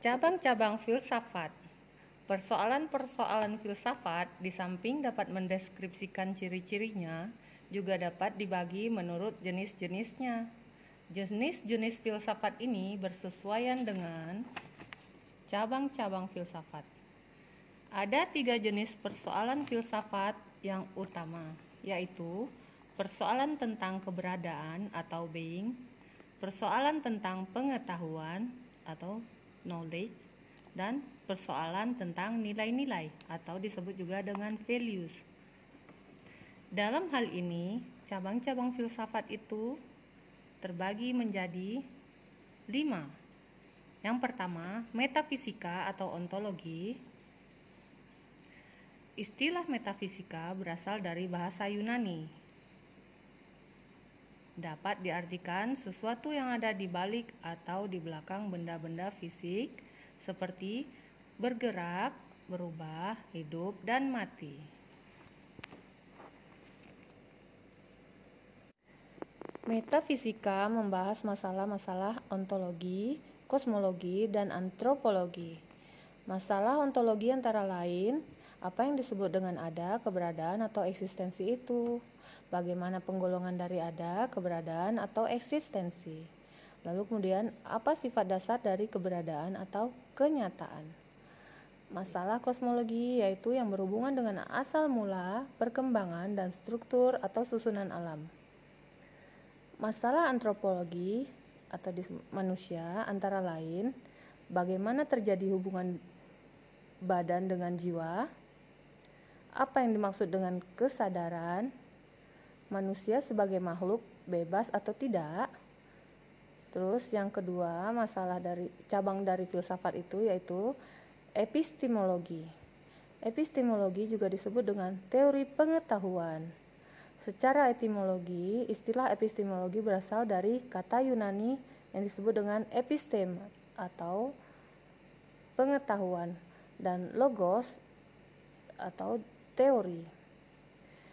Cabang-cabang filsafat Persoalan-persoalan filsafat di samping dapat mendeskripsikan ciri-cirinya, juga dapat dibagi menurut jenis-jenisnya. Jenis-jenis filsafat ini bersesuaian dengan cabang-cabang filsafat. Ada tiga jenis persoalan filsafat yang utama, yaitu persoalan tentang keberadaan atau being, persoalan tentang pengetahuan atau knowledge, dan persoalan tentang nilai-nilai atau disebut juga dengan values. Dalam hal ini, cabang-cabang filsafat itu terbagi menjadi lima. Yang pertama, metafisika atau ontologi. Istilah metafisika berasal dari bahasa Yunani. Dapat diartikan sesuatu yang ada di balik atau di belakang benda-benda fisik seperti bergerak, berubah, hidup, dan mati. Metafisika membahas masalah-masalah ontologi, kosmologi, dan antropologi. Masalah ontologi antara lain, apa yang disebut dengan ada, keberadaan, atau eksistensi itu. Bagaimana penggolongan dari ada, keberadaan, atau eksistensi. Lalu kemudian, apa sifat dasar dari keberadaan atau kenyataan. Masalah kosmologi yaitu yang berhubungan dengan asal mula, perkembangan, dan struktur atau susunan alam. Masalah antropologi atau manusia antara lain bagaimana terjadi hubungan badan dengan jiwa, apa yang dimaksud dengan kesadaran, manusia sebagai makhluk bebas atau tidak. Terus yang kedua, masalah dari cabang dari filsafat itu yaitu epistemologi. Epistemologi juga disebut dengan teori pengetahuan. Secara etimologi, istilah epistemologi berasal dari kata Yunani yang disebut dengan epistem atau pengetahuan dan logos atau teori.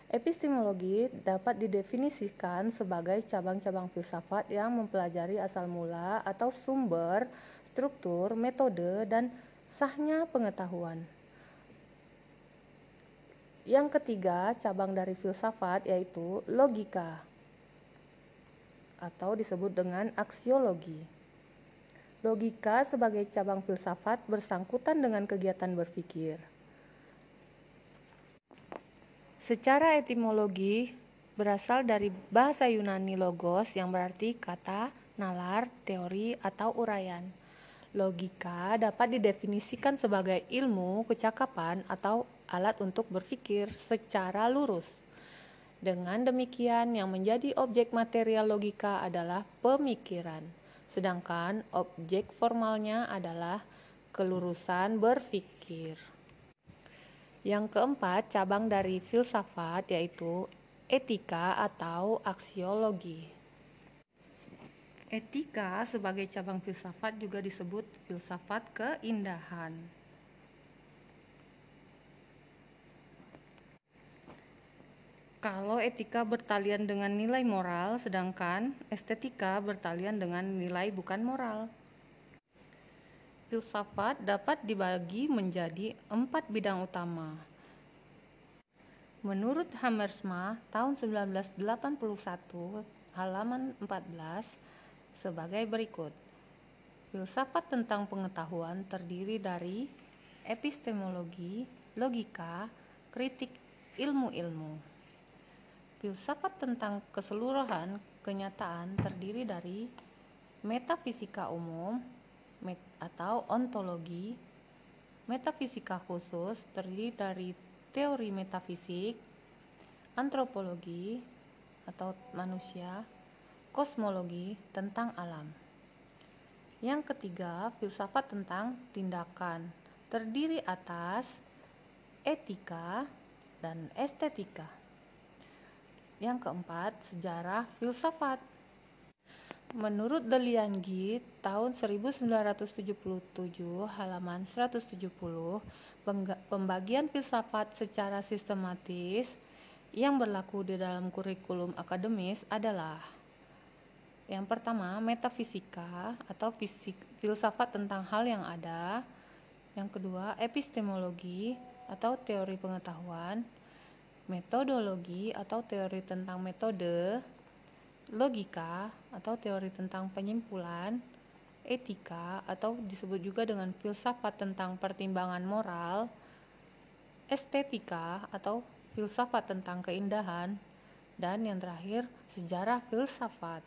Epistemologi dapat didefinisikan sebagai cabang-cabang filsafat yang mempelajari asal mula atau sumber, struktur, metode, dan sahnya pengetahuan. Yang ketiga, cabang dari filsafat yaitu logika atau disebut dengan aksiologi. Logika sebagai cabang filsafat bersangkutan dengan kegiatan berpikir. Secara etimologi berasal dari bahasa Yunani logos yang berarti kata, nalar, teori, atau uraian. Logika dapat didefinisikan sebagai ilmu, kecakapan, atau alat untuk berpikir secara lurus. Dengan demikian, yang menjadi objek material logika adalah pemikiran, sedangkan objek formalnya adalah kelurusan berpikir. Yang keempat, cabang dari filsafat yaitu etika atau aksiologi. Etika sebagai cabang filsafat juga disebut filsafat keindahan. Kalau etika bertalian dengan nilai moral, sedangkan estetika bertalian dengan nilai bukan moral. Filsafat dapat dibagi menjadi empat bidang utama. Menurut Hammersma tahun 1981 halaman 14 sebagai berikut. Filsafat tentang pengetahuan terdiri dari epistemologi, logika, kritik ilmu-ilmu. Filsafat tentang keseluruhan kenyataan terdiri dari metafisika umum atau ontologi, metafisika khusus terdiri dari teori metafisik, antropologi atau manusia, kosmologi tentang alam. Yang ketiga, filsafat tentang tindakan terdiri atas etika dan estetika. Yang keempat, sejarah filsafat. Menurut Delianggi tahun 1977 halaman 170, pembagian filsafat secara sistematis yang berlaku di dalam kurikulum akademis adalah Yang pertama, metafisika atau fisik, filsafat tentang hal yang ada. Yang kedua, epistemologi atau teori pengetahuan. Metodologi atau teori tentang metode. Logika atau teori tentang penyimpulan. Etika atau disebut juga dengan filsafat tentang pertimbangan moral. Estetika atau filsafat tentang keindahan. Dan yang terakhir, sejarah filsafat.